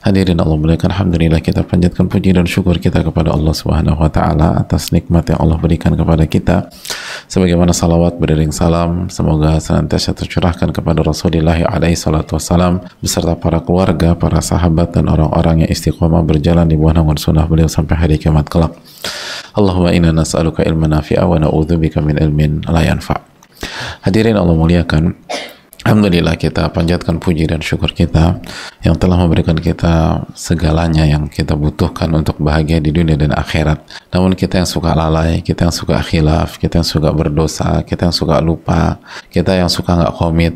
Hadirin Allah muliakan Alhamdulillah kita panjatkan puji dan syukur kita kepada Allah Subhanahu wa taala atas nikmat yang Allah berikan kepada kita. Sebagaimana salawat beriring salam semoga senantiasa tercurahkan kepada Rasulullah alaihi salatu wassalam beserta para keluarga, para sahabat dan orang-orang yang istiqomah berjalan di bawah naungan sunnah beliau sampai hari kiamat kelak. Allahumma inna nas'aluka ilman nafi'a wa na'udzubika min ilmin la yanfa'. Hadirin Allah muliakan, Alhamdulillah kita panjatkan puji dan syukur kita yang telah memberikan kita segalanya yang kita butuhkan untuk bahagia di dunia dan akhirat. Namun kita yang suka lalai, kita yang suka khilaf, kita yang suka berdosa, kita yang suka lupa, kita yang suka nggak komit.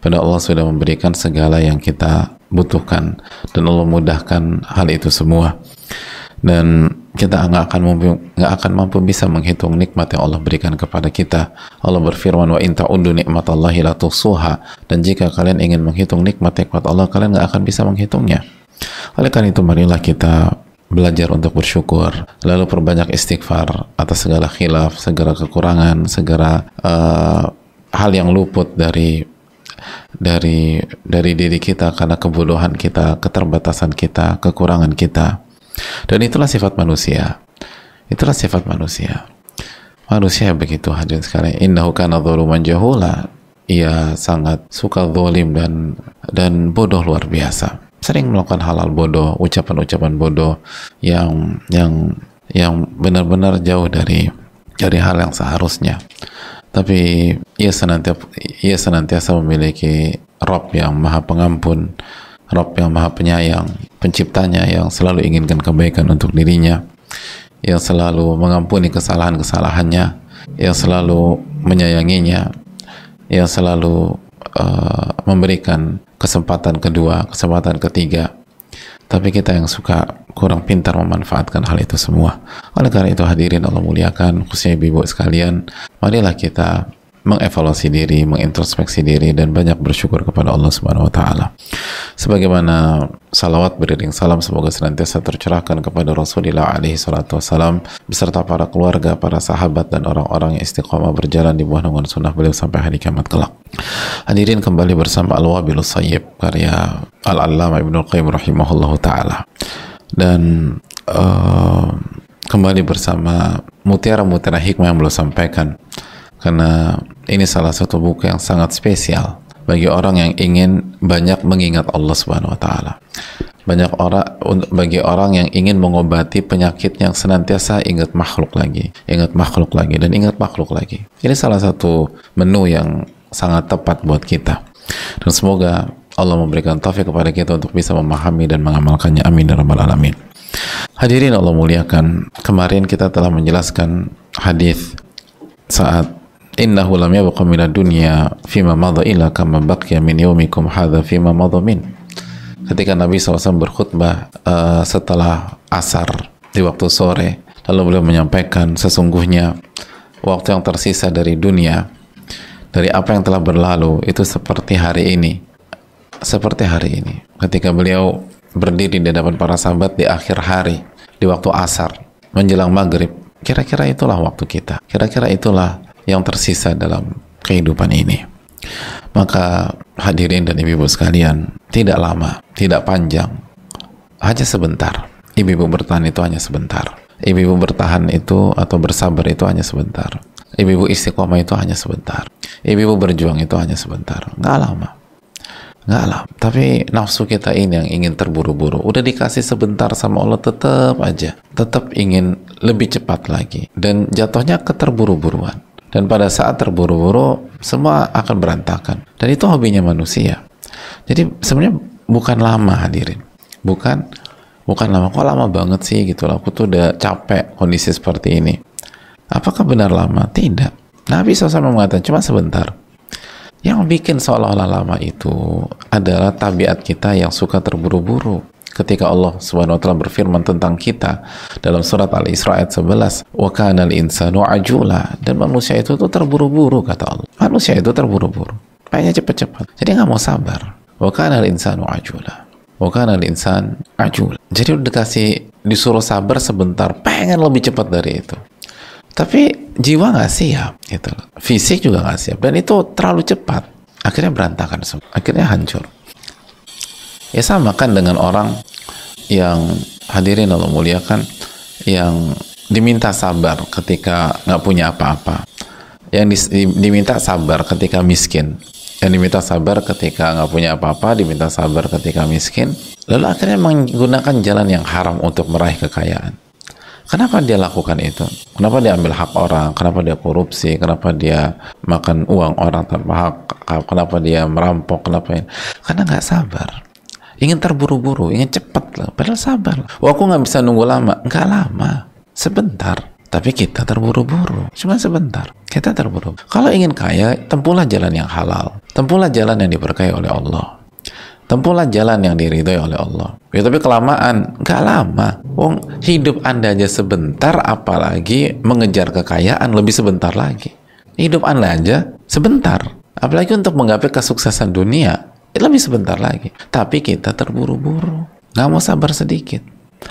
Pada Allah sudah memberikan segala yang kita butuhkan dan Allah mudahkan hal itu semua. Dan kita nggak akan mampu nggak akan mampu bisa menghitung nikmat yang Allah berikan kepada kita. Allah berfirman wa inta undu nikmatallahi la tusuha dan jika kalian ingin menghitung nikmat nikmat Allah kalian nggak akan bisa menghitungnya. Oleh karena itu marilah kita belajar untuk bersyukur lalu perbanyak istighfar atas segala khilaf, segala kekurangan, segala uh, hal yang luput dari dari dari diri kita karena kebodohan kita, keterbatasan kita, kekurangan kita dan itulah sifat manusia. Itulah sifat manusia. Manusia begitu hadirin sekalian. Innahu kana dhuluman jahula. Ia sangat suka zalim dan dan bodoh luar biasa. Sering melakukan hal-hal bodoh, ucapan-ucapan bodoh yang yang yang benar-benar jauh dari dari hal yang seharusnya. Tapi ia senantiasa ia senantiasa memiliki Rob yang maha pengampun, Rob yang maha penyayang, penciptanya yang selalu inginkan kebaikan untuk dirinya, yang selalu mengampuni kesalahan-kesalahannya, yang selalu menyayanginya, yang selalu uh, memberikan kesempatan kedua, kesempatan ketiga. Tapi kita yang suka kurang pintar memanfaatkan hal itu semua. Oleh karena itu hadirin Allah muliakan, khususnya ibu-ibu sekalian, marilah kita mengevaluasi diri, mengintrospeksi diri dan banyak bersyukur kepada Allah Subhanahu wa taala. Sebagaimana salawat beriring salam semoga senantiasa tercerahkan kepada Rasulullah alaihi salatu wasalam beserta para keluarga, para sahabat dan orang-orang yang istiqomah berjalan di bawah naungan sunnah beliau sampai hari kiamat kelak. Hadirin kembali bersama Al-Wabilus Sayyib karya Al-Allamah Ibnu Qayyim rahimahullahu taala. Dan uh, kembali bersama mutiara-mutiara hikmah yang beliau sampaikan karena ini salah satu buku yang sangat spesial bagi orang yang ingin banyak mengingat Allah Subhanahu wa taala. Banyak orang bagi orang yang ingin mengobati penyakit yang senantiasa ingat makhluk lagi, ingat makhluk lagi dan ingat makhluk lagi. Ini salah satu menu yang sangat tepat buat kita. Dan semoga Allah memberikan taufik kepada kita untuk bisa memahami dan mengamalkannya. Amin ya rabbal alamin. Hadirin Allah muliakan, kemarin kita telah menjelaskan hadis saat innahu lam yabqa min dunya fima madha illa kama baqiya min yaumikum hadha fima madha min. Ketika Nabi SAW berkhutbah uh, setelah asar di waktu sore lalu beliau menyampaikan sesungguhnya waktu yang tersisa dari dunia dari apa yang telah berlalu itu seperti hari ini. Seperti hari ini. Ketika beliau berdiri di hadapan para sahabat di akhir hari di waktu asar menjelang maghrib kira-kira itulah waktu kita. Kira-kira itulah yang tersisa dalam kehidupan ini. Maka hadirin dan ibu-ibu sekalian, tidak lama, tidak panjang, hanya sebentar. Ibu-ibu bertahan itu hanya sebentar. Ibu-ibu bertahan itu atau bersabar itu hanya sebentar. Ibu-ibu istiqomah itu hanya sebentar. Ibu-ibu berjuang itu hanya sebentar. Nggak lama. Nggak lama. Tapi nafsu kita ini yang ingin terburu-buru. Udah dikasih sebentar sama Allah tetap aja. Tetap ingin lebih cepat lagi. Dan jatuhnya keterburu-buruan dan pada saat terburu-buru semua akan berantakan. Dan itu hobinya manusia. Jadi sebenarnya bukan lama hadirin. Bukan bukan lama. Kok lama banget sih gitu aku tuh udah capek kondisi seperti ini. Apakah benar lama? Tidak. Nabi SAW mengatakan cuma sebentar. Yang bikin seolah-olah lama itu adalah tabiat kita yang suka terburu-buru ketika Allah Subhanahu wa taala berfirman tentang kita dalam surat Al-Isra ayat 11, "Wa kana al-insanu ajula." Dan manusia itu tuh terburu-buru kata Allah. Manusia itu terburu-buru. pengennya cepet-cepet jadi nggak mau sabar. Wa kana insanu ajula. Wa kana insan ajula. Jadi udah dikasih disuruh sabar sebentar pengen lebih cepat dari itu. Tapi jiwa nggak siap gitu fisik juga nggak siap. Dan itu terlalu cepat. Akhirnya berantakan semua. Akhirnya hancur. Ya sama kan dengan orang yang hadirin Allah muliakan yang diminta sabar ketika nggak punya apa-apa yang diminta sabar ketika miskin yang diminta sabar ketika nggak punya apa-apa diminta sabar ketika miskin lalu akhirnya menggunakan jalan yang haram untuk meraih kekayaan Kenapa dia lakukan itu? Kenapa dia ambil hak orang? Kenapa dia korupsi? Kenapa dia makan uang orang tanpa hak? Kenapa dia merampok? Kenapa? Karena nggak sabar. Ingin terburu-buru, ingin cepat lah. Padahal sabar. Wah, aku nggak bisa nunggu lama. Nggak lama. Sebentar. Tapi kita terburu-buru. Cuma sebentar. Kita terburu. Kalau ingin kaya, tempuhlah jalan yang halal. Tempuhlah jalan yang diberkahi oleh Allah tempuhlah jalan yang diridhoi oleh Allah. Ya, tapi kelamaan, nggak lama. Wong hidup anda aja sebentar, apalagi mengejar kekayaan lebih sebentar lagi. Hidup anda aja sebentar, apalagi untuk menggapai kesuksesan dunia lebih sebentar lagi. Tapi kita terburu-buru, nggak mau sabar sedikit.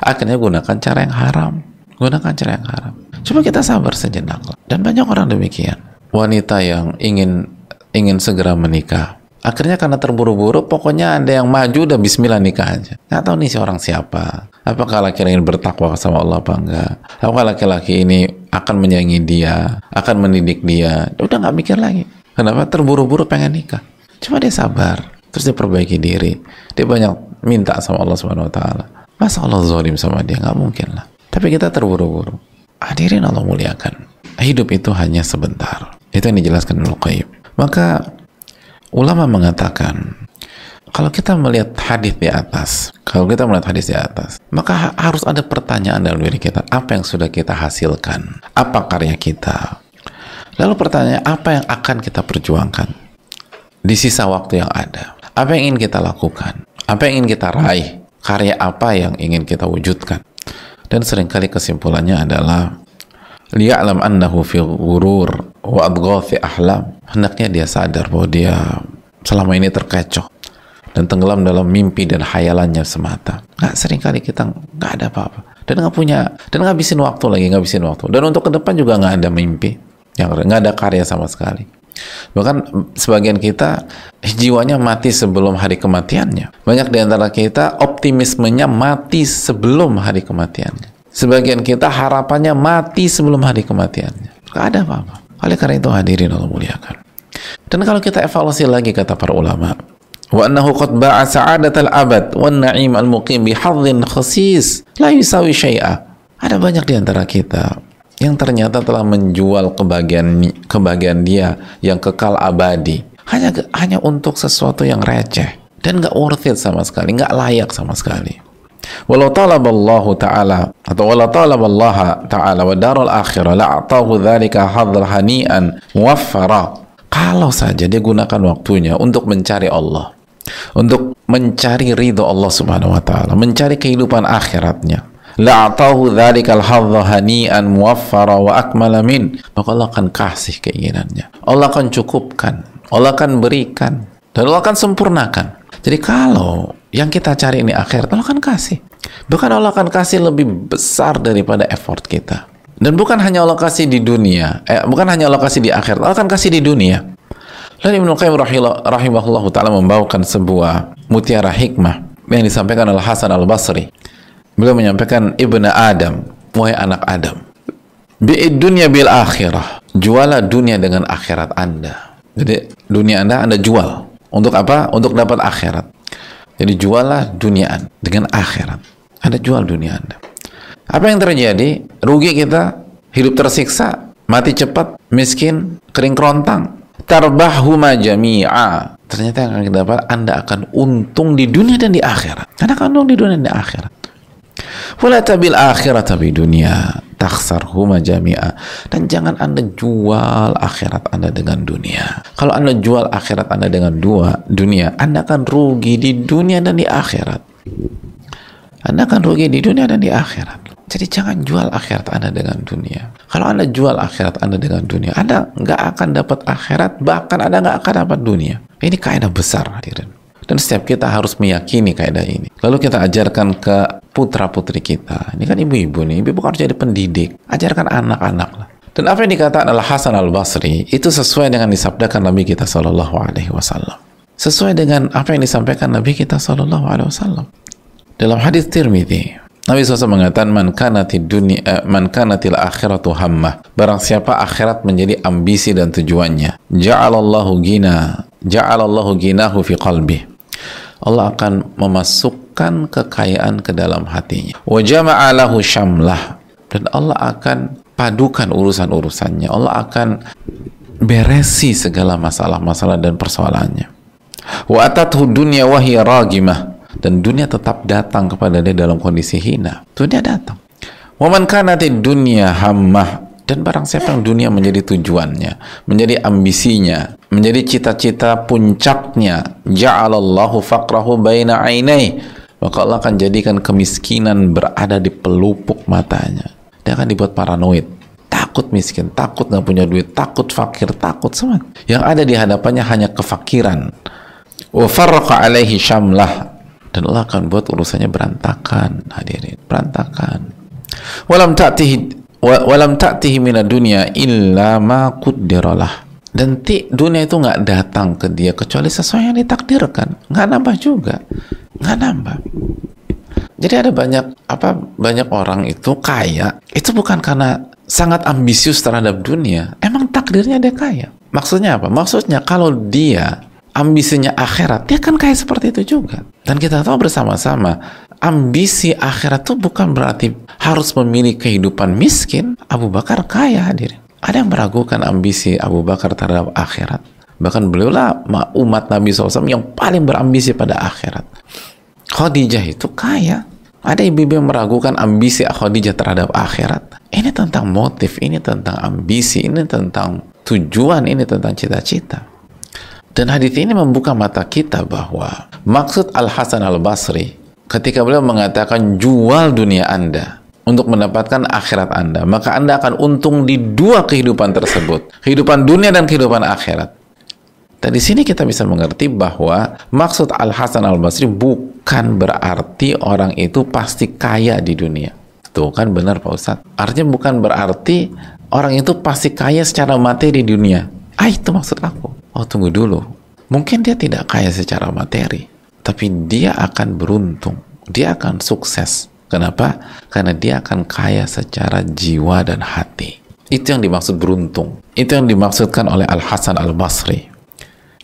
Akhirnya gunakan cara yang haram, gunakan cara yang haram. Coba kita sabar sejenak. Dan banyak orang demikian. Wanita yang ingin ingin segera menikah, Akhirnya karena terburu-buru, pokoknya ada yang maju udah bismillah nikah aja. Nggak tahu nih si orang siapa. Apakah laki-laki ini bertakwa sama Allah apa enggak? Apakah laki-laki ini akan menyayangi dia, akan mendidik dia? Udah nggak mikir lagi. Kenapa? Terburu-buru pengen nikah. Cuma dia sabar. Terus dia perbaiki diri. Dia banyak minta sama Allah Subhanahu Wa Taala. Masa Allah zalim sama dia? Nggak mungkin lah. Tapi kita terburu-buru. Hadirin Allah muliakan. Hidup itu hanya sebentar. Itu yang dijelaskan Ibnu Qayyim. Maka ulama mengatakan kalau kita melihat hadis di atas, kalau kita melihat hadis di atas, maka harus ada pertanyaan dalam diri kita, apa yang sudah kita hasilkan? Apa karya kita? Lalu pertanyaan, apa yang akan kita perjuangkan di sisa waktu yang ada? Apa yang ingin kita lakukan? Apa yang ingin kita raih? Karya apa yang ingin kita wujudkan? Dan sering kali kesimpulannya adalah liya'lam annahu fi ghurur wa adghafi ahlam hendaknya dia sadar bahwa dia selama ini terkecoh dan tenggelam dalam mimpi dan hayalannya semata. Nggak sering kali kita nggak ada apa-apa dan nggak punya dan ngabisin waktu lagi ngabisin waktu dan untuk ke depan juga nggak ada mimpi yang nggak ada karya sama sekali. Bahkan sebagian kita jiwanya mati sebelum hari kematiannya. Banyak di antara kita optimismenya mati sebelum hari kematiannya. Sebagian kita harapannya mati sebelum hari kematiannya. Gak ada apa-apa. Oleh karena itu hadirin Allah muliakan. Dan kalau kita evaluasi lagi kata para ulama, wa annahu qad ba'a sa'adatal abad wan na'im al muqim bi khasis la yusawi syai'a. Ada banyak di antara kita yang ternyata telah menjual kebahagiaan kebahagiaan dia yang kekal abadi hanya hanya untuk sesuatu yang receh dan nggak worth it sama sekali, nggak layak sama sekali. Walau talab Allah Ta'ala atau walau talab Allah Ta'ala wa darul akhirah la'atahu dhalika hadzal hani'an muwaffara kalau saja dia gunakan waktunya untuk mencari Allah untuk mencari ridho Allah Subhanahu wa taala, mencari kehidupan akhiratnya. La'atahu dzalikal hadza hani'an muwaffara wa akmala min. Maka Allah akan kasih keinginannya. Allah akan cukupkan. Allah akan berikan. Dan Allah akan sempurnakan. Jadi kalau yang kita cari ini akhirat, Allah akan kasih. Bahkan Allah akan kasih lebih besar daripada effort kita. Dan bukan hanya Allah kasih di dunia, eh, bukan hanya Allah kasih di akhirat, Allah akan kasih di dunia. Lalu Ibnu Qayyim rahimahullah ta'ala membawakan sebuah mutiara hikmah yang disampaikan oleh Hasan al-Basri. Beliau menyampaikan, Ibnu Adam, wahai anak Adam, bi'id dunia bil akhirah. Jualah dunia dengan akhirat Anda. Jadi dunia Anda Anda jual. Untuk apa? Untuk dapat akhirat. Jadi juallah dunia dengan akhirat. Anda jual dunia Anda. Apa yang terjadi? Rugi kita, hidup tersiksa, mati cepat, miskin, kering kerontang. Tarbahuma jami'a. Ternyata yang akan kita dapat, Anda akan untung di dunia dan di akhirat. Anda akan untung di dunia dan di akhirat. Wala tabil akhirat tapi dunia taksar huma jami'a dan jangan anda jual akhirat anda dengan dunia kalau anda jual akhirat anda dengan dua dunia anda akan rugi di dunia dan di akhirat anda akan rugi di dunia dan di akhirat Jadi jangan jual akhirat Anda dengan dunia. Kalau Anda jual akhirat Anda dengan dunia, Anda nggak akan dapat akhirat, bahkan Anda nggak akan dapat dunia. Ini kaidah besar hadirin. Dan setiap kita harus meyakini kaidah ini. Lalu kita ajarkan ke putra-putri kita. Ini kan ibu-ibu nih, ibu harus jadi pendidik. Ajarkan anak-anak lah. Dan apa yang dikatakan adalah Hasan al Basri itu sesuai dengan disabdakan Nabi kita Wasallam. Sesuai dengan apa yang disampaikan Nabi kita Wasallam. Dalam hadis Tirmidzi, Nabi SAW mengatakan man kanati dunia eh, man kanatil akhiratu hammah. Barang siapa akhirat menjadi ambisi dan tujuannya. Ja'alallahu gina, ja'alallahu ginahu fi qalbi. Allah akan memasukkan kekayaan ke dalam hatinya. Wa jama'alahu syamlah. Dan Allah akan padukan urusan-urusannya. Allah akan beresi segala masalah-masalah dan persoalannya. Wa dunya ragimah dan dunia tetap datang kepada dia dalam kondisi hina. Dunia datang. Wa man kanati dunya hammah dan barang siapa yang dunia menjadi tujuannya, menjadi ambisinya, menjadi cita-cita puncaknya, ja'alallahu faqrahu baina ainai, maka Allah akan jadikan kemiskinan berada di pelupuk matanya dia akan dibuat paranoid takut miskin, takut nggak punya duit, takut fakir, takut semua. Yang ada di hadapannya hanya kefakiran. Wa alaihi syamlah dan Allah akan buat urusannya berantakan, hadirin, berantakan. Walam ta'tihi walam ta'tihi minad dunya illa ma qaddaralah. Dan ti, dunia itu nggak datang ke dia kecuali sesuai yang ditakdirkan, nggak nambah juga, nggak nambah. Jadi ada banyak apa banyak orang itu kaya itu bukan karena sangat ambisius terhadap dunia. Emang takdirnya dia kaya. Maksudnya apa? Maksudnya kalau dia ambisinya akhirat, dia kan kaya seperti itu juga. Dan kita tahu bersama-sama, ambisi akhirat itu bukan berarti harus memilih kehidupan miskin. Abu Bakar kaya hadirin. Ada yang meragukan ambisi Abu Bakar terhadap akhirat. Bahkan beliau lah umat Nabi SAW yang paling berambisi pada akhirat. Khadijah itu kaya. Ada ibu-ibu yang meragukan ambisi Khadijah terhadap akhirat. Ini tentang motif, ini tentang ambisi, ini tentang tujuan, ini tentang cita-cita. Dan hadis ini membuka mata kita bahwa maksud Al Hasan Al Basri ketika beliau mengatakan jual dunia Anda untuk mendapatkan akhirat Anda, maka Anda akan untung di dua kehidupan tersebut, kehidupan dunia dan kehidupan akhirat. Dan di sini kita bisa mengerti bahwa maksud Al Hasan Al Basri bukan berarti orang itu pasti kaya di dunia. Tuh kan benar Pak Ustadz. Artinya bukan berarti orang itu pasti kaya secara materi di dunia. Ah itu maksud aku. Oh tunggu dulu. Mungkin dia tidak kaya secara materi, tapi dia akan beruntung. Dia akan sukses. Kenapa? Karena dia akan kaya secara jiwa dan hati. Itu yang dimaksud beruntung. Itu yang dimaksudkan oleh Al Hasan Al Basri.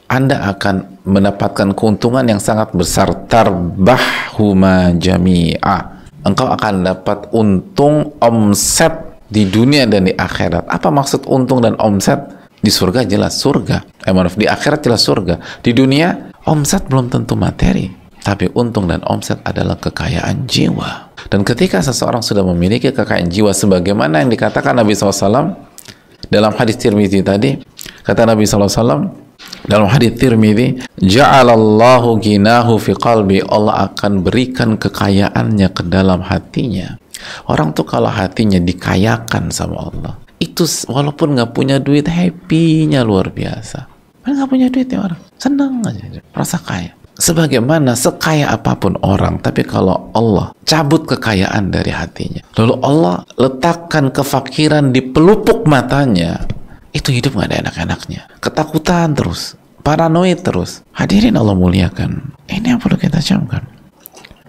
Anda akan mendapatkan keuntungan yang sangat besar tarbahuma jami'a engkau akan dapat untung omset di dunia dan di akhirat apa maksud untung dan omset di surga jelas surga eh, maaf, di akhirat jelas surga di dunia omset belum tentu materi tapi untung dan omset adalah kekayaan jiwa dan ketika seseorang sudah memiliki kekayaan jiwa sebagaimana yang dikatakan Nabi SAW dalam hadis Tirmidzi tadi kata Nabi SAW dalam hadis Tirmidzi, ja'alallahu ginahu fi qalbi. Allah akan berikan kekayaannya ke dalam hatinya. Orang tuh kalau hatinya dikayakan sama Allah, itu walaupun nggak punya duit, happy-nya luar biasa. Kan nggak punya duit ya orang, senang aja, rasa kaya. Sebagaimana sekaya apa pun orang, tapi kalau Allah cabut kekayaan dari hatinya, lalu Allah letakkan kefakiran di pelupuk matanya, itu hidup gak ada enak-enaknya. Ketakutan terus, paranoid terus. Hadirin Allah muliakan. Ini yang perlu kita camkan.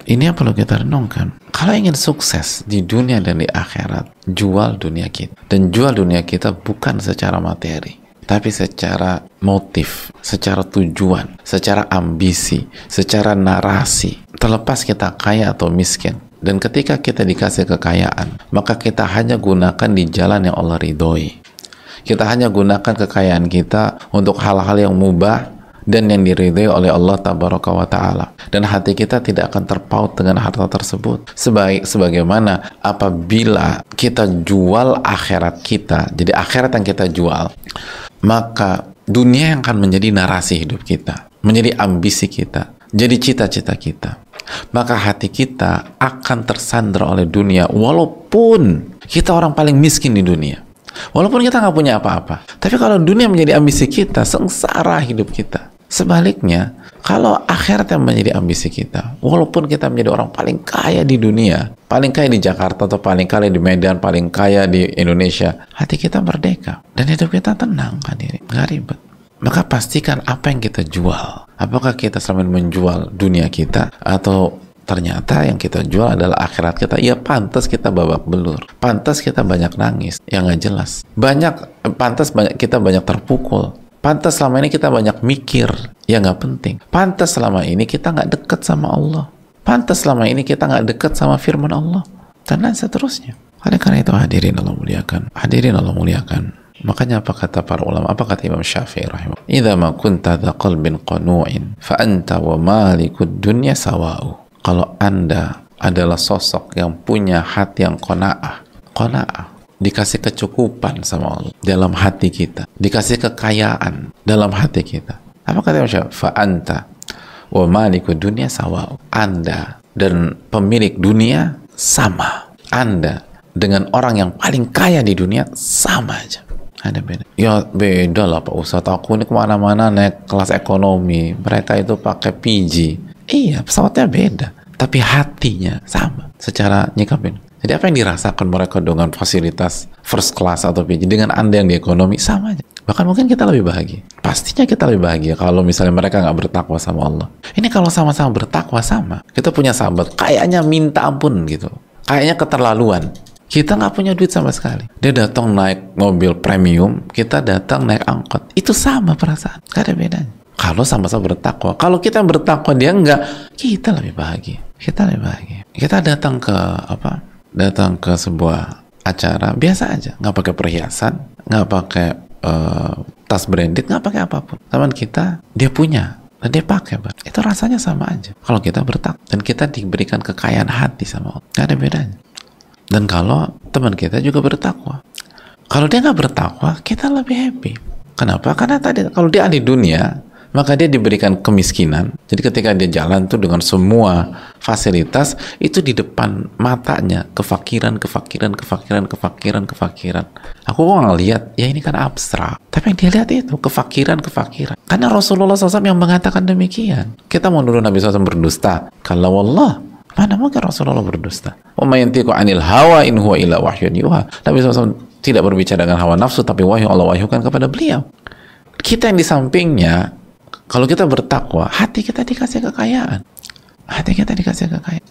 Ini yang perlu kita renungkan. Kalau ingin sukses di dunia dan di akhirat, jual dunia kita. Dan jual dunia kita bukan secara materi, tapi secara motif, secara tujuan, secara ambisi, secara narasi. Terlepas kita kaya atau miskin. Dan ketika kita dikasih kekayaan, maka kita hanya gunakan di jalan yang Allah ridhoi. Kita hanya gunakan kekayaan kita untuk hal-hal yang mubah dan yang diridhai oleh Allah tabaraka wa taala dan hati kita tidak akan terpaut dengan harta tersebut sebaik sebagaimana apabila kita jual akhirat kita jadi akhirat yang kita jual maka dunia yang akan menjadi narasi hidup kita menjadi ambisi kita jadi cita-cita kita, maka hati kita akan tersandra oleh dunia walaupun kita orang paling miskin di dunia. Walaupun kita nggak punya apa-apa. Tapi kalau dunia menjadi ambisi kita, sengsara hidup kita. Sebaliknya, kalau akhirat yang menjadi ambisi kita, walaupun kita menjadi orang paling kaya di dunia, paling kaya di Jakarta atau paling kaya di Medan, paling kaya di Indonesia, hati kita merdeka dan hidup kita tenang kan diri, nggak ribet. Maka pastikan apa yang kita jual. Apakah kita selama menjual dunia kita atau ternyata yang kita jual adalah akhirat kita ya pantas kita babak belur pantas kita banyak nangis yang nggak jelas banyak pantas banyak kita banyak terpukul pantas selama ini kita banyak mikir yang nggak penting pantas selama ini kita nggak deket sama Allah pantas selama ini kita nggak deket sama firman Allah dan lain seterusnya oleh karena itu hadirin Allah muliakan hadirin Allah muliakan Makanya apa kata para ulama? Apa kata Imam Syafi'i rahimahullah? "Idza ma kunta dha qalbin qanu'in fa anta wa malikud dunya sawa'u." Kalau Anda adalah sosok yang punya hati yang qanaah, qanaah dikasih kecukupan sama Allah dalam hati kita, dikasih kekayaan dalam hati kita. Apa kata Imam? Fa anta wa malikud dunya sawa'u. Anda dan pemilik dunia sama. Anda dengan orang yang paling kaya di dunia sama aja. Ada beda. Ya beda lah Pak Ustadz. Aku ini ke mana-mana naik kelas ekonomi. Mereka itu pakai PG iya pesawatnya beda. Tapi hatinya sama. Secara nyikapin jadi apa yang dirasakan mereka dengan fasilitas first class atau PG dengan anda yang di ekonomi sama aja bahkan mungkin kita lebih bahagia pastinya kita lebih bahagia kalau misalnya mereka nggak bertakwa sama Allah ini kalau sama-sama bertakwa sama kita punya sahabat kayaknya minta ampun gitu kayaknya keterlaluan kita nggak punya duit sama sekali. Dia datang naik mobil premium, kita datang naik angkot. Itu sama perasaan, gak ada bedanya. Kalau sama-sama bertakwa. Kalau kita bertakwa dia enggak, kita lebih bahagia. Kita lebih bahagia. Kita datang ke apa? Datang ke sebuah acara biasa aja, nggak pakai perhiasan, nggak pakai uh, tas branded, nggak pakai apa pun. Teman kita dia punya dan dia pakai, bang. Itu rasanya sama aja. Kalau kita bertakwa dan kita diberikan kekayaan hati sama Allah, nggak ada bedanya. Dan kalau teman kita juga bertakwa. Kalau dia nggak bertakwa, kita lebih happy. Kenapa? Karena tadi kalau dia ahli dunia, maka dia diberikan kemiskinan. Jadi ketika dia jalan tuh dengan semua fasilitas itu di depan matanya kefakiran, kefakiran, kefakiran, kefakiran, kefakiran. Aku kok ngeliat, ya ini kan abstrak. Tapi yang dia lihat itu kefakiran, kefakiran. Karena Rasulullah SAW yang mengatakan demikian. Kita mau dulu Nabi SAW berdusta. Kalau Allah Mana mungkin Rasulullah berdusta? Umayyantiku anil hawa in huwa illa wahyun yuha. Nabi SAW tidak berbicara dengan hawa nafsu, tapi wahyu Allah wahyukan kepada beliau. Kita yang di sampingnya, kalau kita bertakwa, hati kita dikasih kekayaan. Hati kita dikasih kekayaan.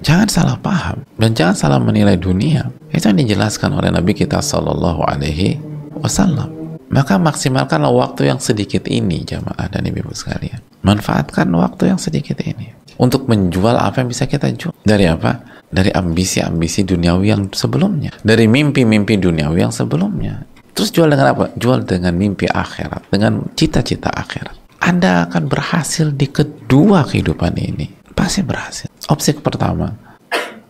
Jangan salah paham dan jangan salah menilai dunia. Itu yang dijelaskan oleh Nabi kita Shallallahu Alaihi Wasallam. Maka maksimalkanlah waktu yang sedikit ini, jamaah dan ibu sekalian. Manfaatkan waktu yang sedikit ini untuk menjual apa yang bisa kita jual. Dari apa? Dari ambisi-ambisi duniawi yang sebelumnya. Dari mimpi-mimpi duniawi yang sebelumnya. Terus jual dengan apa? Jual dengan mimpi akhirat, dengan cita-cita akhirat. Anda akan berhasil di kedua kehidupan ini. Pasti berhasil. Opsi pertama,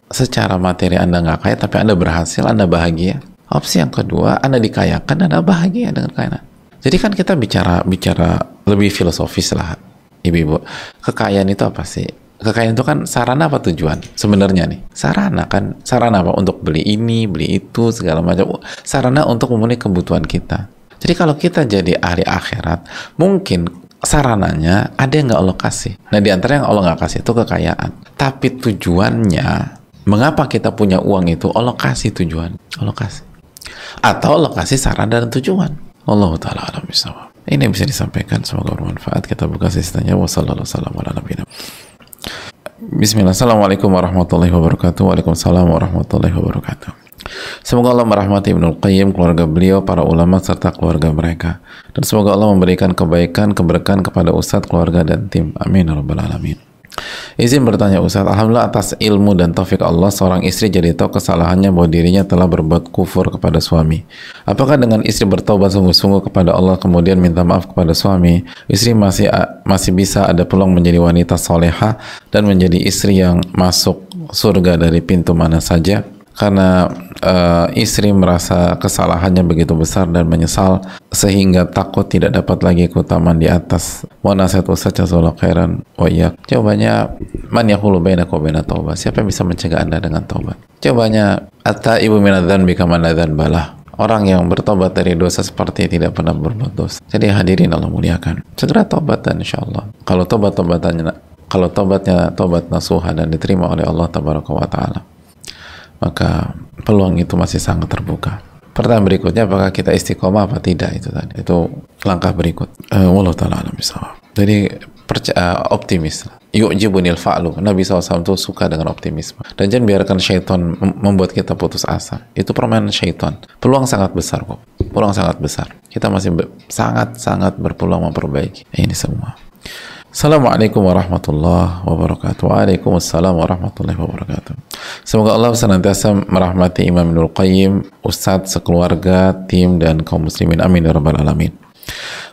secara materi Anda nggak kaya, tapi Anda berhasil, Anda bahagia. Opsi yang kedua, Anda dikayakan, Anda bahagia dengan kekayaan. Jadi kan kita bicara bicara lebih filosofis lah ibu-ibu kekayaan itu apa sih kekayaan itu kan sarana apa tujuan sebenarnya nih sarana kan sarana apa untuk beli ini beli itu segala macam sarana untuk memenuhi kebutuhan kita jadi kalau kita jadi ahli akhirat mungkin sarananya ada yang nggak Allah kasih nah di antara yang Allah nggak kasih itu kekayaan tapi tujuannya mengapa kita punya uang itu Allah kasih tujuan Allah kasih atau Allah kasih saran dan tujuan Allah taala alam bisawab ini bisa disampaikan, semoga bermanfaat. Kita buka sisanya. Wassalamualaikum warahmatullahi wabarakatuh. Waalaikumsalam warahmatullahi wabarakatuh. Semoga Allah merahmati Ibnu Qayyim, keluarga beliau, para ulama, serta keluarga mereka. Dan semoga Allah memberikan kebaikan, keberkahan kepada Ustadz, keluarga, dan tim. Amin. Ya Rabbal Alamin. Izin bertanya Ustaz, Alhamdulillah atas ilmu dan taufik Allah, seorang istri jadi tahu kesalahannya bahwa dirinya telah berbuat kufur kepada suami. Apakah dengan istri bertobat sungguh-sungguh kepada Allah kemudian minta maaf kepada suami, istri masih masih bisa ada peluang menjadi wanita soleha dan menjadi istri yang masuk surga dari pintu mana saja? Karena uh, istri merasa kesalahannya begitu besar dan menyesal sehingga takut tidak dapat lagi keutamaan di atas. Wa nasihat Ustaz khairan wa iya jawabannya man bainakum baina siapa yang bisa mencegah anda dengan taubat jawabannya atta ibu minadzan bika manadzan balah orang yang bertobat dari dosa seperti tidak pernah berbuat dosa. Jadi hadirin Allah muliakan. Segera tobat dan insya Allah kalau tobat tobatannya kalau tobatnya tobat nasuha dan diterima oleh Allah tabaraka taala maka peluang itu masih sangat terbuka. Pertanyaan berikutnya apakah kita istiqomah apa tidak itu tadi. Itu langkah berikut. Uh, Wallahu taala Jadi percaya optimis. Yu'jibunil fa'lu. Nabi SAW itu suka dengan optimisme. Dan jangan biarkan syaitan membuat kita putus asa. Itu permainan syaitan. Peluang sangat besar kok. Peluang sangat besar. Kita masih sangat-sangat berpeluang memperbaiki ini semua. Assalamualaikum warahmatullahi wabarakatuh. Waalaikumsalam warahmatullahi wabarakatuh. Semoga Allah senantiasa merahmati Imam Ibnul Qayyim, Ustadz, sekeluarga, tim, dan kaum muslimin. Amin ya rabbal alamin.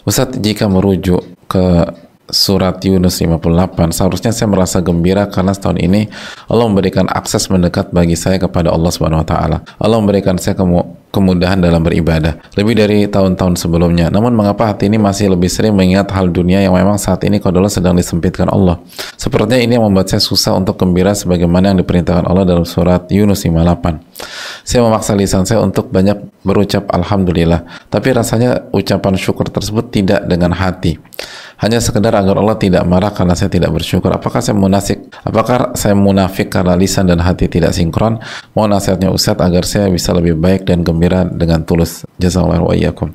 Ustadz, jika merujuk ke surat Yunus 58 seharusnya saya merasa gembira karena setahun ini Allah memberikan akses mendekat bagi saya kepada Allah Subhanahu wa taala. Allah memberikan saya kemu kemudahan dalam beribadah lebih dari tahun-tahun sebelumnya. Namun mengapa hati ini masih lebih sering mengingat hal dunia yang memang saat ini kodolah sedang disempitkan Allah. Sepertinya ini yang membuat saya susah untuk gembira sebagaimana yang diperintahkan Allah dalam surat Yunus 58. Saya memaksa lisan saya untuk banyak berucap Alhamdulillah, tapi rasanya ucapan syukur tersebut tidak dengan hati hanya sekedar agar Allah tidak marah karena saya tidak bersyukur. Apakah saya munafik? Apakah saya munafik karena lisan dan hati tidak sinkron? Mohon nasihatnya Ustaz agar saya bisa lebih baik dan gembira dengan tulus. Jazakallahu wa iyyakum.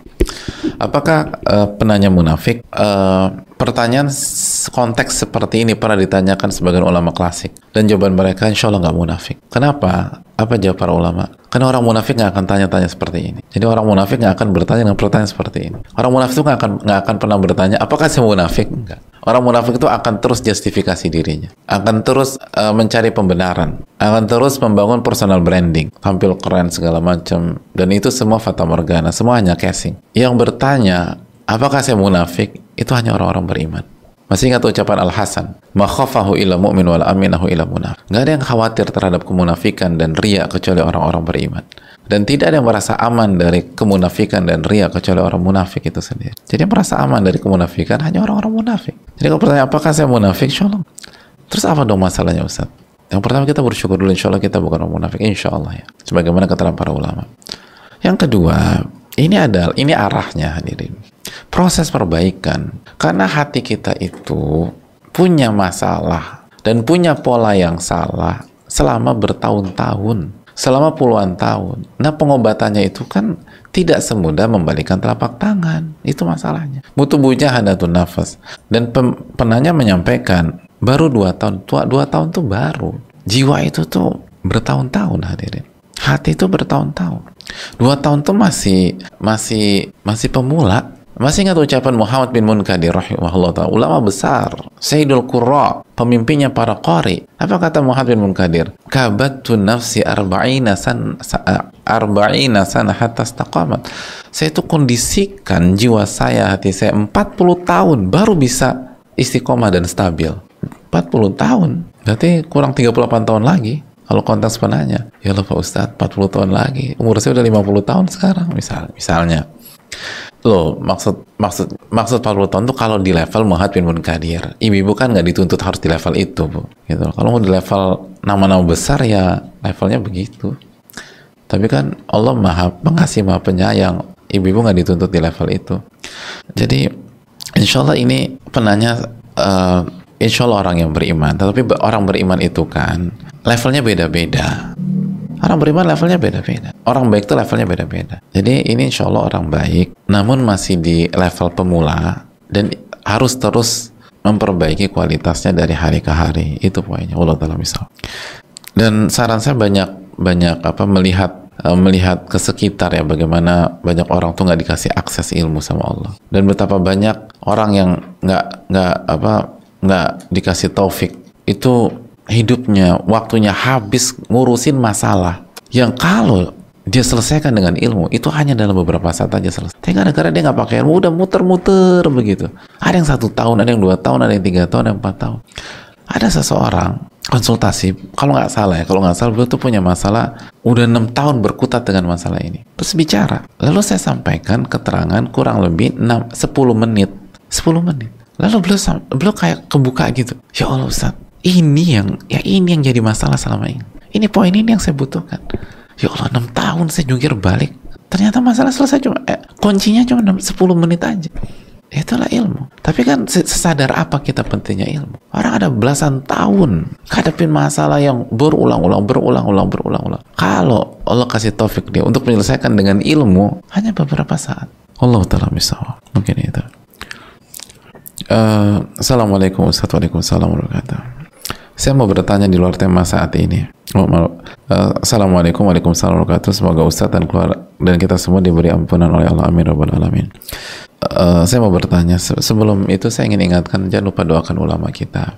Apakah uh, penanya munafik? Uh, pertanyaan konteks seperti ini pernah ditanyakan sebagian ulama klasik dan jawaban mereka insya Allah nggak munafik. Kenapa? Apa jawab para ulama? Karena orang munafik nggak akan tanya-tanya seperti ini. Jadi orang munafik nggak akan bertanya dengan pertanyaan seperti ini. Orang munafik itu nggak akan nggak akan pernah bertanya, apakah saya munafik? Enggak. Orang munafik itu akan terus justifikasi dirinya, akan terus uh, mencari pembenaran, akan terus membangun personal branding, tampil keren segala macam, dan itu semua fata morgana, semua hanya casing. Yang bertanya, apakah saya munafik? Itu hanya orang-orang beriman. Masih ingat ucapan Al-Hasan, "Makhafahu illa mu'min wal aminahu illa munaf." Gak ada yang khawatir terhadap kemunafikan dan ria kecuali orang-orang beriman. Dan tidak ada yang merasa aman dari kemunafikan dan ria kecuali orang munafik itu sendiri. Jadi yang merasa aman dari kemunafikan hanya orang-orang munafik. Jadi kalau pertanyaan apakah saya munafik? Insya Terus apa dong masalahnya Ustaz? Yang pertama kita bersyukur dulu insya Allah kita bukan orang munafik. Insya Allah ya. Sebagaimana keterangan para ulama. Yang kedua, ini adalah ini arahnya hadirin proses perbaikan. Karena hati kita itu punya masalah dan punya pola yang salah selama bertahun-tahun selama puluhan tahun. Nah pengobatannya itu kan tidak semudah membalikan telapak tangan. Itu masalahnya. Butuh buja hadatun nafas. Dan penanya menyampaikan baru dua tahun tua dua tahun tuh baru. Jiwa itu tuh bertahun-tahun hadirin. Hati itu bertahun-tahun. Dua tahun tuh masih masih masih pemula masih ingat ucapan Muhammad bin Munkadir rahimahullah ta'ala, ulama besar, Sayyidul Qurra, pemimpinnya para qari. Apa kata Muhammad bin Munkadir? Kabattu nafsi arba'ina san arba'ina sana hatta istaqamat. Saya itu kondisikan jiwa saya, hati saya 40 tahun baru bisa istiqomah dan stabil. 40 tahun. Berarti kurang 38 tahun lagi kalau konteks penanya ya Pak Ustadz 40 tahun lagi umur saya udah 50 tahun sekarang misal misalnya Loh, maksud maksud maksud 40 tahun tuh kalau di level Muhammad bin Munkadir. Ibu-ibu kan nggak dituntut harus di level itu, Bu. Gitu. Kalau mau di level nama-nama besar ya levelnya begitu. Tapi kan Allah Maha Pengasih, Maha Penyayang. Ibu-ibu nggak dituntut di level itu. Jadi insya Allah ini penanya uh, insya Allah orang yang beriman. Tetapi orang beriman itu kan levelnya beda-beda Orang beriman levelnya beda-beda. Orang baik itu levelnya beda-beda. Jadi ini insya Allah orang baik, namun masih di level pemula dan harus terus memperbaiki kualitasnya dari hari ke hari. Itu poinnya. Allah taala misal. Dan saran saya banyak banyak apa melihat eh, melihat ke sekitar ya bagaimana banyak orang tuh nggak dikasih akses ilmu sama Allah dan betapa banyak orang yang nggak nggak apa nggak dikasih taufik itu hidupnya, waktunya habis ngurusin masalah yang kalau dia selesaikan dengan ilmu itu hanya dalam beberapa saat aja selesai. Tapi gara-gara dia nggak pakai ilmu udah muter-muter begitu. Ada yang satu tahun, ada yang dua tahun, ada yang tiga tahun, ada yang empat tahun. Ada seseorang konsultasi kalau nggak salah ya kalau nggak salah beliau tuh punya masalah udah enam tahun berkutat dengan masalah ini terus bicara lalu saya sampaikan keterangan kurang lebih 6, 10 menit 10 menit lalu beliau beliau kayak kebuka gitu ya Allah Ustaz ini yang ya ini yang jadi masalah selama ini. Ini poin ini yang saya butuhkan. Ya Allah 6 tahun saya jungkir balik. Ternyata masalah selesai cuma eh, kuncinya cuma 10 menit aja. Itulah ilmu. Tapi kan sesadar apa kita pentingnya ilmu? Orang ada belasan tahun hadapin masalah yang berulang-ulang berulang-ulang berulang-ulang. Kalau Allah kasih taufik dia untuk menyelesaikan dengan ilmu hanya beberapa saat. Allah taala misal mungkin itu. Uh, Assalamualaikum warahmatullahi wabarakatuh saya mau bertanya di luar tema saat ini. Oh, uh, Assalamualaikum warahmatullahi wabarakatuh. Semoga Ustaz dan keluar dan kita semua diberi ampunan oleh Allah. Amin rabbal alamin. Uh, saya mau bertanya sebelum itu saya ingin ingatkan jangan lupa doakan ulama kita.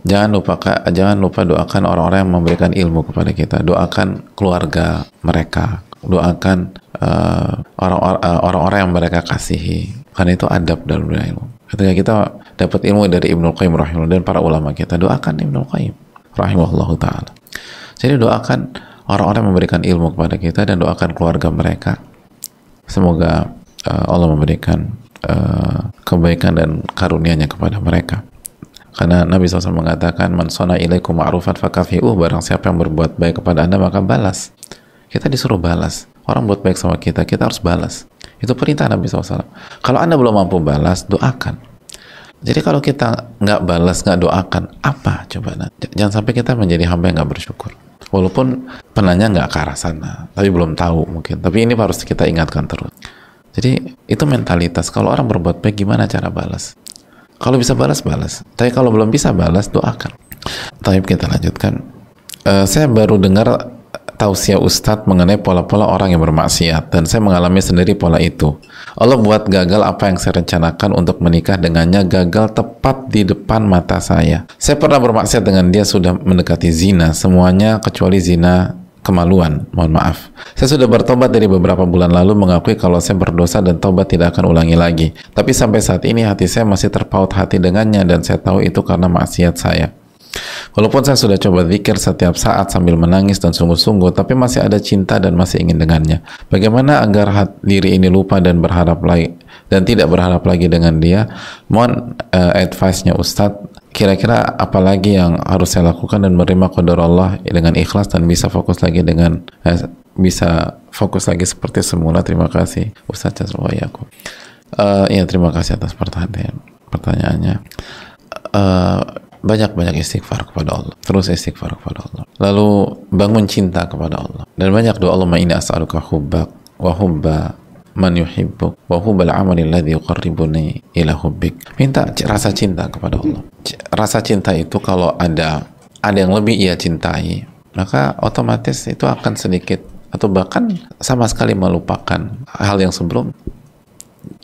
Jangan lupa jangan lupa doakan orang-orang yang memberikan ilmu kepada kita. Doakan keluarga mereka. Doakan uh, orang-orang uh, yang mereka kasihi. Karena itu adab dalam dunia ilmu ketika kita dapat ilmu dari Ibnu Qayyim rahimahullah dan para ulama kita doakan Ibnu Qayyim rahimahullah taala jadi doakan orang-orang memberikan ilmu kepada kita dan doakan keluarga mereka semoga uh, Allah memberikan uh, kebaikan dan karunia-Nya kepada mereka. Karena Nabi SAW mengatakan, Man sona ilaikum ma'rufan fakafi'uh, barang siapa yang berbuat baik kepada anda, maka balas. Kita disuruh balas. Orang buat baik sama kita, kita harus balas. Itu perintah Nabi SAW. Kalau anda belum mampu balas, doakan. Jadi kalau kita nggak balas, nggak doakan, apa coba? Jangan sampai kita menjadi hamba yang nggak bersyukur. Walaupun penanya nggak ke arah sana, tapi belum tahu mungkin. Tapi ini harus kita ingatkan terus. Jadi itu mentalitas. Kalau orang berbuat baik, gimana cara balas? Kalau bisa balas, balas. Tapi kalau belum bisa balas, doakan. Tapi kita lanjutkan. Uh, saya baru dengar tausiah Ustadz mengenai pola-pola orang yang bermaksiat dan saya mengalami sendiri pola itu. Allah buat gagal apa yang saya rencanakan untuk menikah dengannya gagal tepat di depan mata saya. Saya pernah bermaksiat dengan dia sudah mendekati zina, semuanya kecuali zina kemaluan, mohon maaf. Saya sudah bertobat dari beberapa bulan lalu mengakui kalau saya berdosa dan tobat tidak akan ulangi lagi. Tapi sampai saat ini hati saya masih terpaut hati dengannya dan saya tahu itu karena maksiat saya. Walaupun saya sudah coba zikir setiap saat sambil menangis dan sungguh-sungguh, tapi masih ada cinta dan masih ingin dengannya. Bagaimana agar hati, diri ini lupa dan berharap lagi dan tidak berharap lagi dengan dia? Mohon uh, advice-nya Ustadz kira-kira apa lagi yang harus saya lakukan dan menerima qadar Allah dengan ikhlas dan bisa fokus lagi dengan eh, bisa fokus lagi seperti semula terima kasih Ustaz Jazwayaku uh, ya terima kasih atas pertanyaan pertanyaannya uh, banyak-banyak istighfar kepada Allah terus istighfar kepada Allah lalu bangun cinta kepada Allah dan banyak doa Allah ini as'aluka hubbak wa hubba man yuhibbuk wa hubbal amali alladhi yuqarribuni ila hubbik. Minta rasa cinta kepada Allah. Rasa cinta itu kalau ada ada yang lebih ia cintai, maka otomatis itu akan sedikit atau bahkan sama sekali melupakan hal yang sebelum.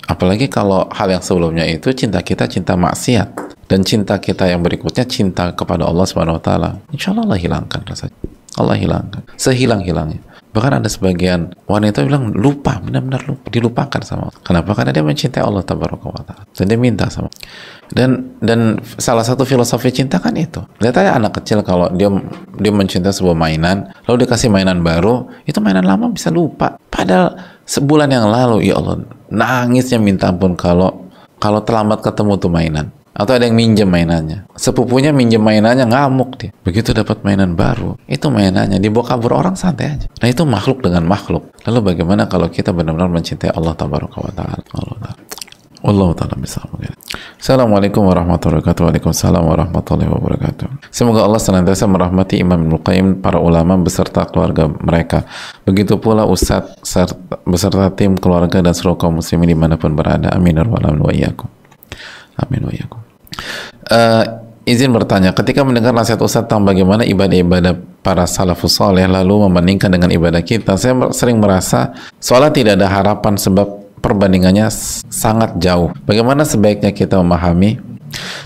Apalagi kalau hal yang sebelumnya itu cinta kita cinta maksiat dan cinta kita yang berikutnya cinta kepada Allah Subhanahu wa taala. Insyaallah Allah hilangkan rasa Allah hilangkan. Sehilang-hilangnya. Bahkan ada sebagian wanita bilang lupa, benar-benar lupa, dilupakan sama Allah. Kenapa? Karena dia mencintai Allah tabaraka wa ta'ala. Dan dia minta sama dan dan salah satu filosofi cinta kan itu. Lihat aja anak kecil kalau dia dia mencintai sebuah mainan, lalu dikasih mainan baru, itu mainan lama bisa lupa. Padahal sebulan yang lalu, ya Allah, nangisnya minta ampun kalau kalau terlambat ketemu tuh mainan atau ada yang minjem mainannya. Sepupunya minjem mainannya ngamuk dia. Begitu dapat mainan baru itu mainannya. Dibawa kabur orang santai aja. Nah itu makhluk dengan makhluk. Lalu bagaimana kalau kita benar-benar mencintai Allah tabaraka wa ta'ala? Allah ta'ala. Allah ta'ala bisa Assalamualaikum warahmatullahi wabarakatuh. Waalaikumsalam warahmatullahi wabarakatuh. Semoga Allah senantiasa merahmati Imam Ibn Qayyim para ulama beserta keluarga mereka. Begitu pula Ustadz beserta tim keluarga dan seluruh kaum muslimin di mana pun berada. Amin Amin wa Amin wa Uh, izin bertanya, ketika mendengar nasihat Ustaz tentang bagaimana ibadah-ibadah para salafus soleh lalu membandingkan dengan ibadah kita, saya sering merasa seolah tidak ada harapan sebab perbandingannya sangat jauh. Bagaimana sebaiknya kita memahami?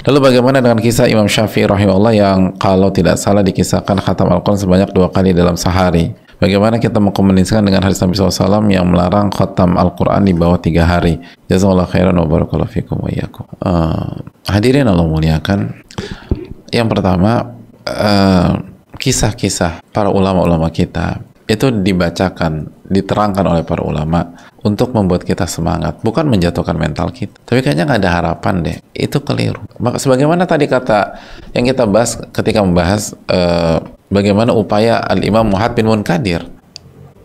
Lalu bagaimana dengan kisah Imam Syafi'i rahimahullah yang kalau tidak salah dikisahkan khatam Al-Quran sebanyak dua kali dalam sehari? Bagaimana kita mengkomunikasikan dengan hadis Nabi SAW yang melarang khatam Al-Quran di bawah tiga hari? Jazakallah khairan wa barakallahu fikum wa iyakum. Uh, hadirin Allah muliakan. Yang pertama, kisah kisah-kisah para ulama-ulama kita itu dibacakan, diterangkan oleh para ulama untuk membuat kita semangat, bukan menjatuhkan mental kita. Tapi kayaknya nggak ada harapan deh. Itu keliru. Maka sebagaimana tadi kata yang kita bahas ketika membahas uh, bagaimana upaya Al Imam Muhammad bin Munkadir.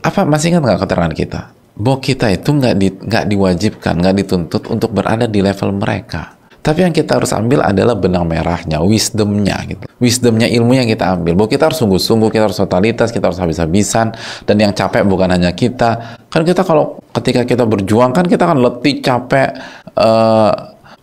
Apa masih ingat nggak keterangan kita? Bahwa kita itu nggak di, nggak diwajibkan, nggak dituntut untuk berada di level mereka. Tapi yang kita harus ambil adalah benang merahnya, wisdomnya gitu. Wisdomnya ilmu yang kita ambil. Bahwa kita harus sungguh-sungguh, kita harus totalitas, kita harus habis-habisan. Dan yang capek bukan hanya kita. Kan kita kalau ketika kita berjuang kan kita kan letih, capek, uh,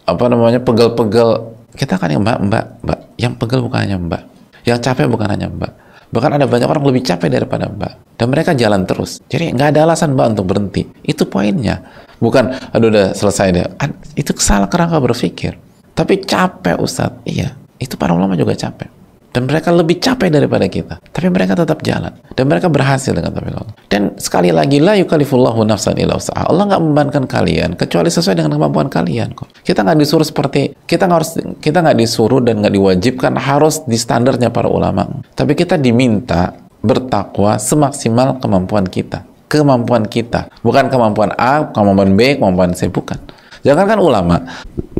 apa namanya, pegel-pegel. Kita kan yang mbak, mbak, mbak. Yang pegel bukan hanya mbak. Yang capek bukan hanya mbak. Bahkan ada banyak orang lebih capek daripada mbak. Dan mereka jalan terus. Jadi nggak ada alasan mbak untuk berhenti. Itu poinnya Bukan, aduh udah selesai deh. Itu salah kerangka berpikir. Tapi capek Ustadz. Iya, itu para ulama juga capek. Dan mereka lebih capek daripada kita. Tapi mereka tetap jalan. Dan mereka berhasil dengan taufik Allah. Dan sekali lagi, la yukalifullahu nafsan illa usaha. Allah nggak membebankan kalian, kecuali sesuai dengan kemampuan kalian kok. Kita nggak disuruh seperti, kita nggak harus, kita nggak disuruh dan nggak diwajibkan harus di standarnya para ulama. Tapi kita diminta bertakwa semaksimal kemampuan kita kemampuan kita bukan kemampuan A kemampuan B kemampuan C bukan jangan kan ulama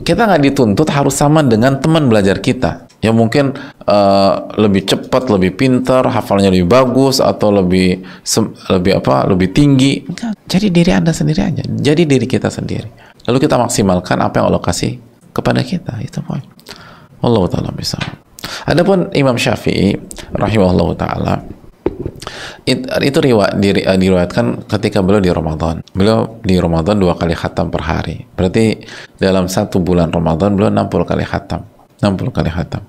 kita nggak dituntut harus sama dengan teman belajar kita yang mungkin uh, lebih cepat, lebih pintar, hafalnya lebih bagus atau lebih lebih apa, lebih tinggi. Jadi diri anda sendiri aja, jadi diri kita sendiri. Lalu kita maksimalkan apa yang Allah kasih kepada kita. Itu poin. Allah taala bisa. Adapun Imam Syafi'i rahimahullah taala It, itu riwayat di, uh, diriwayatkan ketika beliau di Ramadan. Beliau di Ramadan dua kali khatam per hari. Berarti dalam satu bulan Ramadan beliau 60 kali khatam. 60 kali khatam.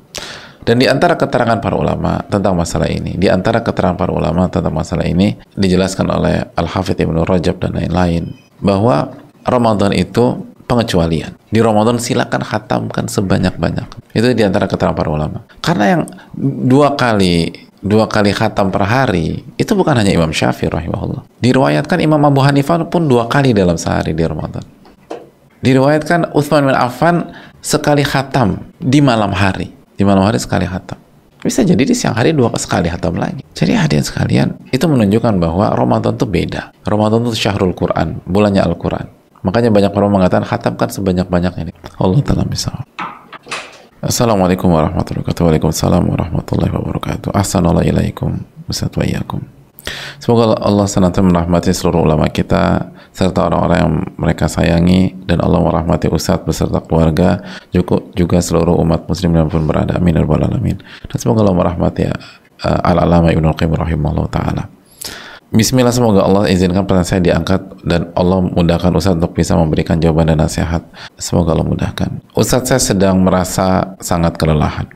Dan di antara keterangan para ulama tentang masalah ini, di antara keterangan para ulama tentang masalah ini dijelaskan oleh Al-Hafidh Ibnu Rajab dan lain-lain bahwa Ramadan itu pengecualian. Di Ramadan silakan khatamkan sebanyak-banyak. Itu di antara keterangan para ulama. Karena yang dua kali dua kali khatam per hari itu bukan hanya Imam Syafi'i rahimahullah diriwayatkan Imam Abu Hanifah pun dua kali dalam sehari di Ramadan diriwayatkan Uthman bin Affan sekali khatam di malam hari. Di malam hari sekali khatam. Bisa jadi di siang hari dua sekali khatam lagi. Jadi hadirin sekalian itu menunjukkan bahwa Ramadan itu beda. Ramadan itu syahrul Quran bulannya Al-Quran. Makanya banyak orang mengatakan khatamkan sebanyak-banyaknya Allah Ta'ala misalnya Assalamualaikum warahmatullahi wabarakatuh. Waalaikumsalam warahmatullahi wabarakatuh. Assalamualaikum warahmatullahi Semoga Allah senantiasa merahmati seluruh ulama kita serta orang-orang yang mereka sayangi dan Allah merahmati Ustadz beserta keluarga juga, seluruh umat muslim yang pun berada. Amin. Ya alamin. Dan semoga Allah merahmati uh, al-alama Ibnu Qayyim rahimahullah taala. Bismillah semoga Allah izinkan pertanyaan saya diangkat dan Allah mudahkan Ustaz untuk bisa memberikan jawaban dan nasihat. Semoga Allah mudahkan. Ustaz saya sedang merasa sangat kelelahan.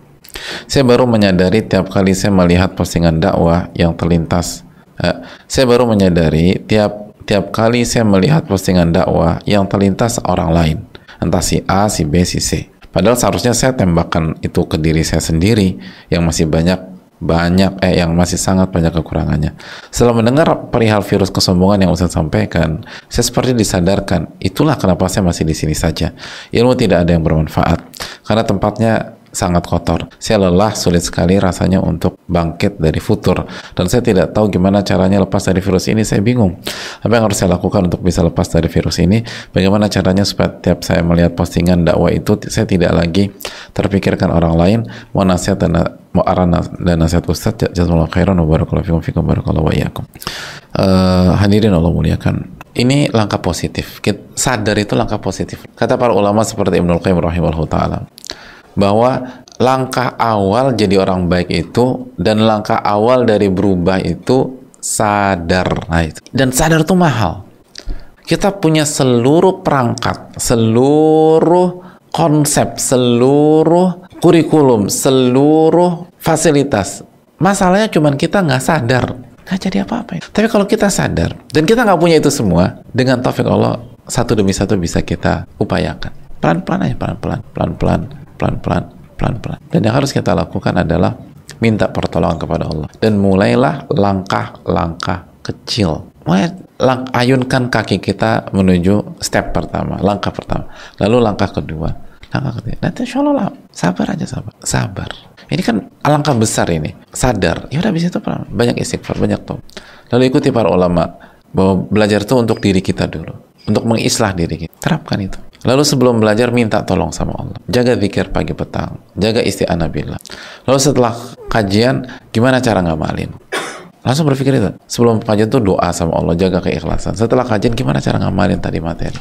Saya baru menyadari tiap kali saya melihat postingan dakwah yang terlintas. Eh, saya baru menyadari tiap tiap kali saya melihat postingan dakwah yang terlintas orang lain. Entah si A, si B, si C. Padahal seharusnya saya tembakkan itu ke diri saya sendiri yang masih banyak banyak eh yang masih sangat banyak kekurangannya. Setelah mendengar perihal virus kesombongan yang Ustaz sampaikan, saya seperti disadarkan, itulah kenapa saya masih di sini saja. Ilmu tidak ada yang bermanfaat karena tempatnya sangat kotor. Saya lelah, sulit sekali rasanya untuk bangkit dari futur. Dan saya tidak tahu gimana caranya lepas dari virus ini, saya bingung. Apa yang harus saya lakukan untuk bisa lepas dari virus ini? Bagaimana caranya supaya tiap saya melihat postingan dakwah itu, saya tidak lagi terpikirkan orang lain, mau nasihat dan mau arah dan nasihat Ustaz, jazakallahu khairan wa barakallahu fikum, barakallahu wa iyakum. Uh, hadirin Allah muliakan. Ini langkah positif. Sadar itu langkah positif. Kata para ulama seperti Ibnu Qayyim rahimahullah taala bahwa langkah awal jadi orang baik itu dan langkah awal dari berubah itu sadar. Nah, itu. Dan sadar itu mahal. Kita punya seluruh perangkat, seluruh konsep, seluruh kurikulum, seluruh fasilitas. Masalahnya cuma kita nggak sadar, nggak jadi apa-apa. Tapi kalau kita sadar dan kita nggak punya itu semua, dengan taufik Allah satu demi satu bisa kita upayakan. Pelan-pelan aja, pelan-pelan, pelan-pelan, pelan-pelan, pelan-pelan. Dan yang harus kita lakukan adalah minta pertolongan kepada Allah. Dan mulailah langkah-langkah kecil. Mulai lang ayunkan kaki kita menuju step pertama, langkah pertama. Lalu langkah kedua, langkah ketiga. Nanti insya Allah lah, sabar aja sabar. Sabar. Ini kan alangkah besar ini. Sadar. Ya udah bisa itu banyak istighfar, banyak tuh. Lalu ikuti para ulama bahwa belajar itu untuk diri kita dulu. Untuk mengislah diri kita. Terapkan itu. Lalu sebelum belajar minta tolong sama Allah. Jaga zikir pagi petang. Jaga isti'anah billah. Lalu setelah kajian, gimana cara ngamalin? Langsung berpikir itu. Sebelum kajian tuh doa sama Allah, jaga keikhlasan. Setelah kajian, gimana cara ngamalin tadi materi?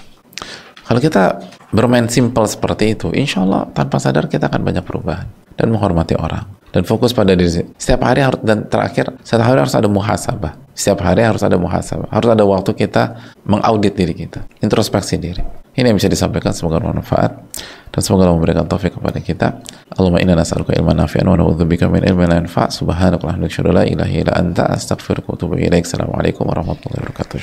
Kalau kita bermain simple seperti itu, insya Allah tanpa sadar kita akan banyak perubahan dan menghormati orang dan fokus pada diri. Setiap hari harus dan terakhir setiap hari harus ada muhasabah. Setiap hari harus ada muhasabah. Harus ada waktu kita mengaudit diri kita, introspeksi diri. Ini yang bisa disampaikan semoga bermanfaat dan semoga Allah memberikan taufik kepada kita. Allahumma inna nas'aluka ilman nafi'an wa na'udzubika min ilmin la yanfa'. Subhanaka la ilaha illa anta astaghfiruka wa atubu ilaik. Assalamualaikum warahmatullahi wabarakatuh.